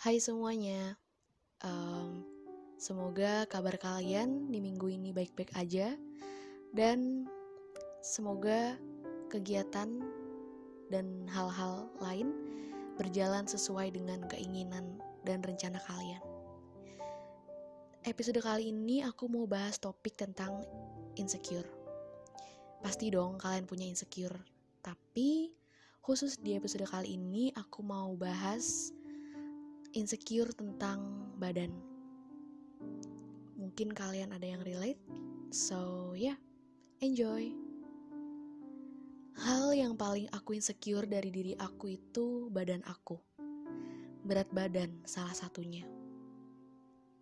Hai semuanya, um, semoga kabar kalian di minggu ini baik-baik aja dan semoga kegiatan dan hal-hal lain berjalan sesuai dengan keinginan dan rencana kalian. Episode kali ini aku mau bahas topik tentang insecure. Pasti dong kalian punya insecure, tapi khusus di episode kali ini aku mau bahas insecure tentang badan. Mungkin kalian ada yang relate, so yeah, enjoy. Hal yang paling aku insecure dari diri aku itu badan aku. Berat badan salah satunya.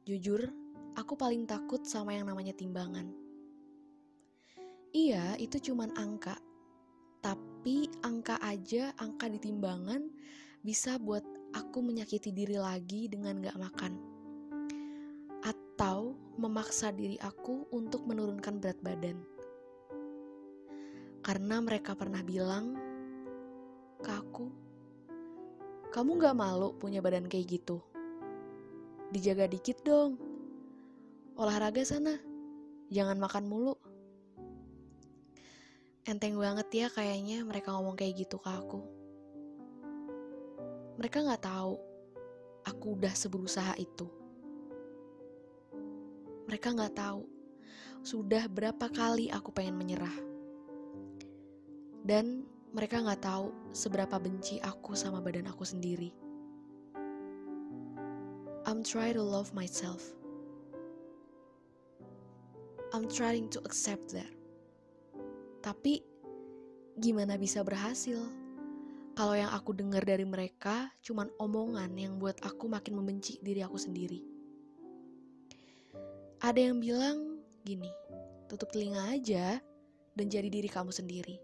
Jujur, aku paling takut sama yang namanya timbangan. Iya, itu cuman angka. Tapi angka aja, angka di timbangan bisa buat aku menyakiti diri lagi dengan gak makan. Atau memaksa diri aku untuk menurunkan berat badan. Karena mereka pernah bilang ke aku, kamu gak malu punya badan kayak gitu? Dijaga dikit dong olahraga sana, jangan makan mulu. Enteng banget ya kayaknya mereka ngomong kayak gitu ke aku. Mereka gak tahu aku udah seberusaha itu. Mereka gak tahu sudah berapa kali aku pengen menyerah. Dan mereka gak tahu seberapa benci aku sama badan aku sendiri. I'm trying to love myself. I'm trying to accept that. Tapi gimana bisa berhasil? Kalau yang aku dengar dari mereka cuman omongan yang buat aku makin membenci diri aku sendiri. Ada yang bilang gini, tutup telinga aja dan jadi diri kamu sendiri.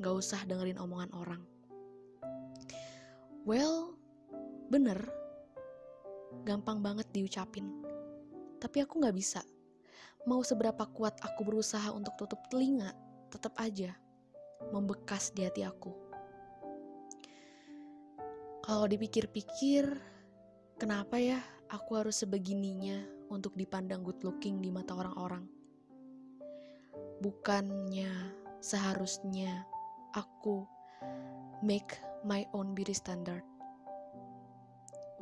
Gak usah dengerin omongan orang. Well, bener. Gampang banget diucapin. Tapi aku gak bisa Mau seberapa kuat aku berusaha untuk tutup telinga, tetap aja membekas di hati aku. Kalau dipikir-pikir, kenapa ya aku harus sebegininya untuk dipandang good looking di mata orang-orang? Bukannya seharusnya aku make my own beauty standard.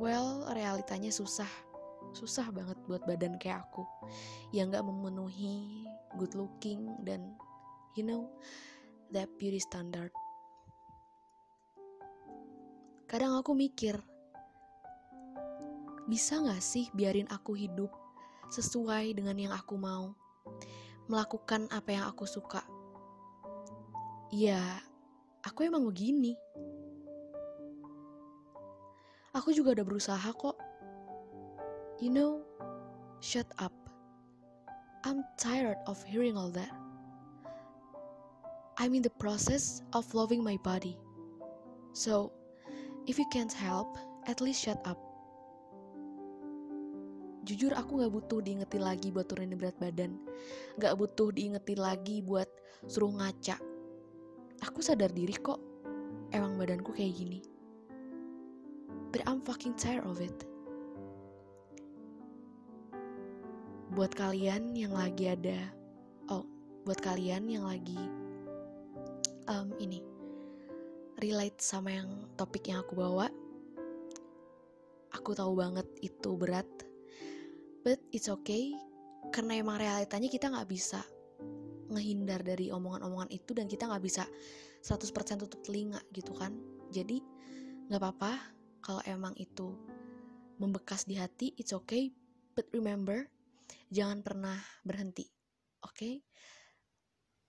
Well, realitanya susah susah banget buat badan kayak aku yang gak memenuhi good looking dan you know that beauty standard kadang aku mikir bisa gak sih biarin aku hidup sesuai dengan yang aku mau melakukan apa yang aku suka ya aku emang begini aku juga udah berusaha kok You know, shut up. I'm tired of hearing all that. I'm in the process of loving my body. So, if you can't help, at least shut up. Jujur aku gak butuh diingetin lagi buat turunin berat badan. Gak butuh diingetin lagi buat suruh ngaca. Aku sadar diri kok, emang badanku kayak gini. But I'm fucking tired of it. buat kalian yang lagi ada oh buat kalian yang lagi um, ini relate sama yang topik yang aku bawa. Aku tahu banget itu berat but it's okay. Karena emang realitanya kita nggak bisa ngehindar dari omongan-omongan itu dan kita nggak bisa 100% tutup telinga gitu kan. Jadi nggak apa-apa kalau emang itu membekas di hati it's okay. But remember jangan pernah berhenti oke okay?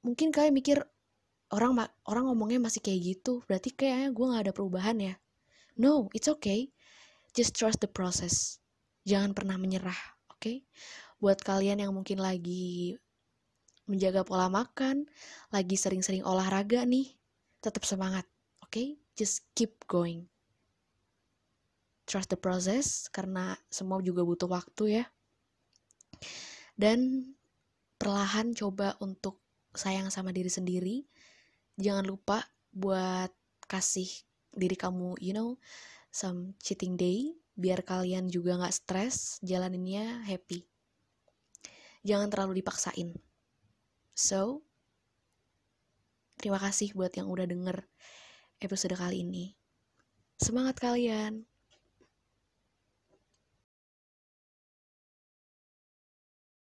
mungkin kalian mikir orang orang ngomongnya masih kayak gitu berarti kayaknya gue nggak ada perubahan ya? No it's okay. Just trust the process. Jangan pernah menyerah oke? Okay? buat kalian yang mungkin lagi menjaga pola makan lagi sering-sering olahraga nih tetap semangat oke? Okay? just keep going. Trust the process karena semua juga butuh waktu ya. Dan perlahan coba untuk sayang sama diri sendiri jangan lupa buat kasih diri kamu you know some cheating day biar kalian juga nggak stres jalaninnya happy. Jangan terlalu dipaksain. So terima kasih buat yang udah denger episode kali ini. Semangat kalian